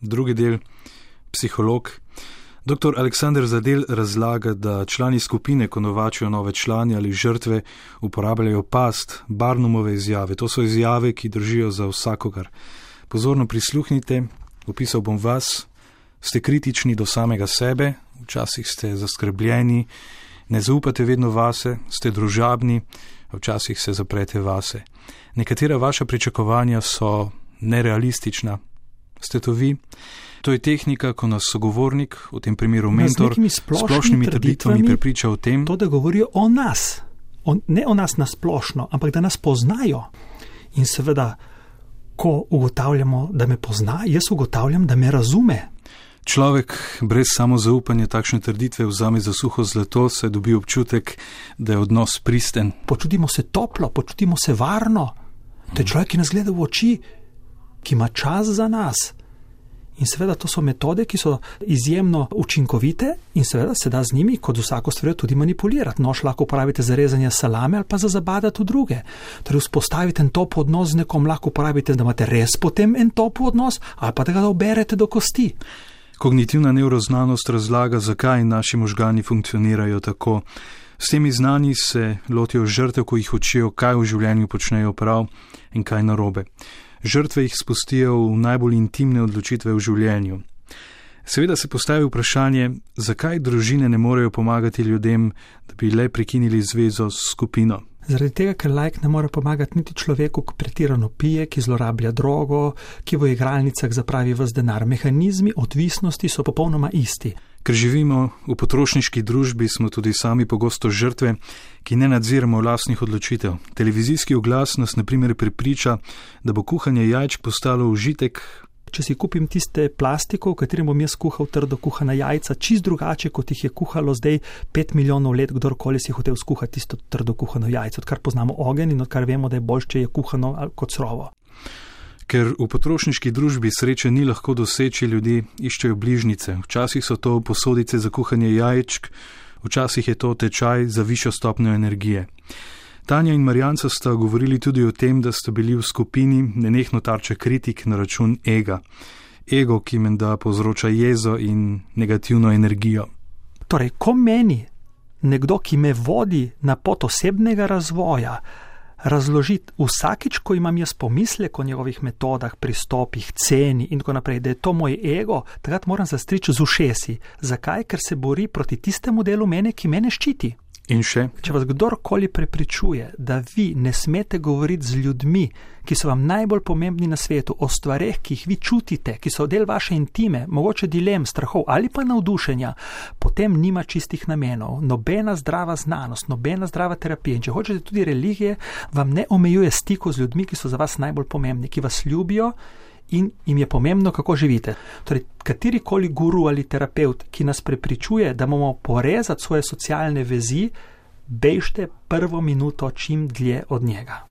drugi del psiholog. Dr. Aleksandr Zadel razlaga, da člani skupine, ko novačijo nove člani ali žrtve, uporabljajo past, barnumove izjave. To so izjave, ki držijo za vsakogar. Pozorno prisluhnite, opisal bom vas. Ste kritični do samega sebe, včasih ste zaskrbljeni, ne zaupate vedno vase, ste družabni, včasih se zaprete vase. Nekatera vaša pričakovanja so nerealistična. Ste to vi? To je tehnika, ko nas sogovornik, v tem primeru mentor, s splošnimi trditvami prepriča o tem, to, da govorijo o nas, o, ne o nas na splošno, ampak da nas poznajo. In seveda, ko ugotavljamo, da me pozna, jaz ugotavljam, da me razume. Človek brez samozaupanja takšne trditve vzame za suho zlato, saj dobi občutek, da je odnos pristen. Počutimo se toplo, počutimo se varno. To je človek, ki nas gleda v oči, ki ima čas za nas. In seveda to so metode, ki so izjemno učinkovite in seveda se da z njimi, kot vsako stvar, tudi manipulirati. Nož lahko uporabite za rezanje salame ali pa za zabadati druge. Torej, vzpostavite en top odnos z nekom, lahko uporabite, da imate res potem en top odnos ali pa da ga oberete do kosti. Kognitivna neuroznanost razlaga, zakaj naši možgani funkcionirajo tako. S temi znani se lotijo žrtev, ko jih učijo, kaj v življenju počnejo prav in kaj narobe žrtve jih spustijo v najbolj intimne odločitve v življenju. Seveda se postavi vprašanje, zakaj družine ne morejo pomagati ljudem, da bi le prekinili zvezo s skupino. Zaradi tega, ker lajk ne more pomagati niti človeku, ki pretirano pije, ki zlorablja drogo, ki v igralnicah zapravi vse denar. Mehanizmi odvisnosti so popolnoma isti. Ker živimo v potrošniški družbi, smo tudi sami pogosto žrtve, ki ne nadziramo vlastnih odločitev. Televizijski oglas nas naprimer prepriča, da bo kuhanje jajč postalo užitek. Če si kupim tiste plastiko, v katerem bom jaz kuhal trdo kuhana jajca, čist drugače, kot jih je kuhalo zdaj pet milijonov let, kdorkoli si hotel skuhati tisto trdo kuhano jajce, odkar poznamo ogen in odkar vemo, da je bolj, če je kuhano kot srovo. Ker v potrošniški družbi sreče ni lahko doseči, ljudje iščejo bližnjice. Včasih so to posodice za kuhanje jajčk, včasih je to tečaj za višjo stopnjo energije. Tanja in Marjanca sta govorili tudi o tem, da sta bili v skupini nenehno tarče kritik na račun ega. Ego, ki menda povzroča jezo in negativno energijo. Torej, ko meni nekdo, ki me vodi na pot osebnega razvoja, razložiti vsakič, ko imam jaz pomislek o njegovih metodah, pristopih, ceni in tako naprej, da je to moj ego, takrat moram zastriči z ušesi. Zakaj? Ker se bori proti tistemu delu mene, ki mene ščiti. In še. Če vas kdorkoli prepričuje, da vi ne smete govoriti z ljudmi, ki so vam najbolj pomembni na svetu, o stvareh, ki jih vi čutite, ki so del vaše intime, mogoče dilem, strahov ali pa navdušenja, potem nima čistih namenov. Nobena zdrava znanost, nobena zdrava terapija in če hočete tudi religije, vam ne omejuje stiku z ljudmi, ki so za vas najbolj pomembni, ki vas ljubijo in jim je pomembno, kako živite. Torej, katerikoli guru ali terapeut, ki nas prepričuje, da moramo porezati svoje socialne vezi, bežte prvo minuto čim dlje od njega.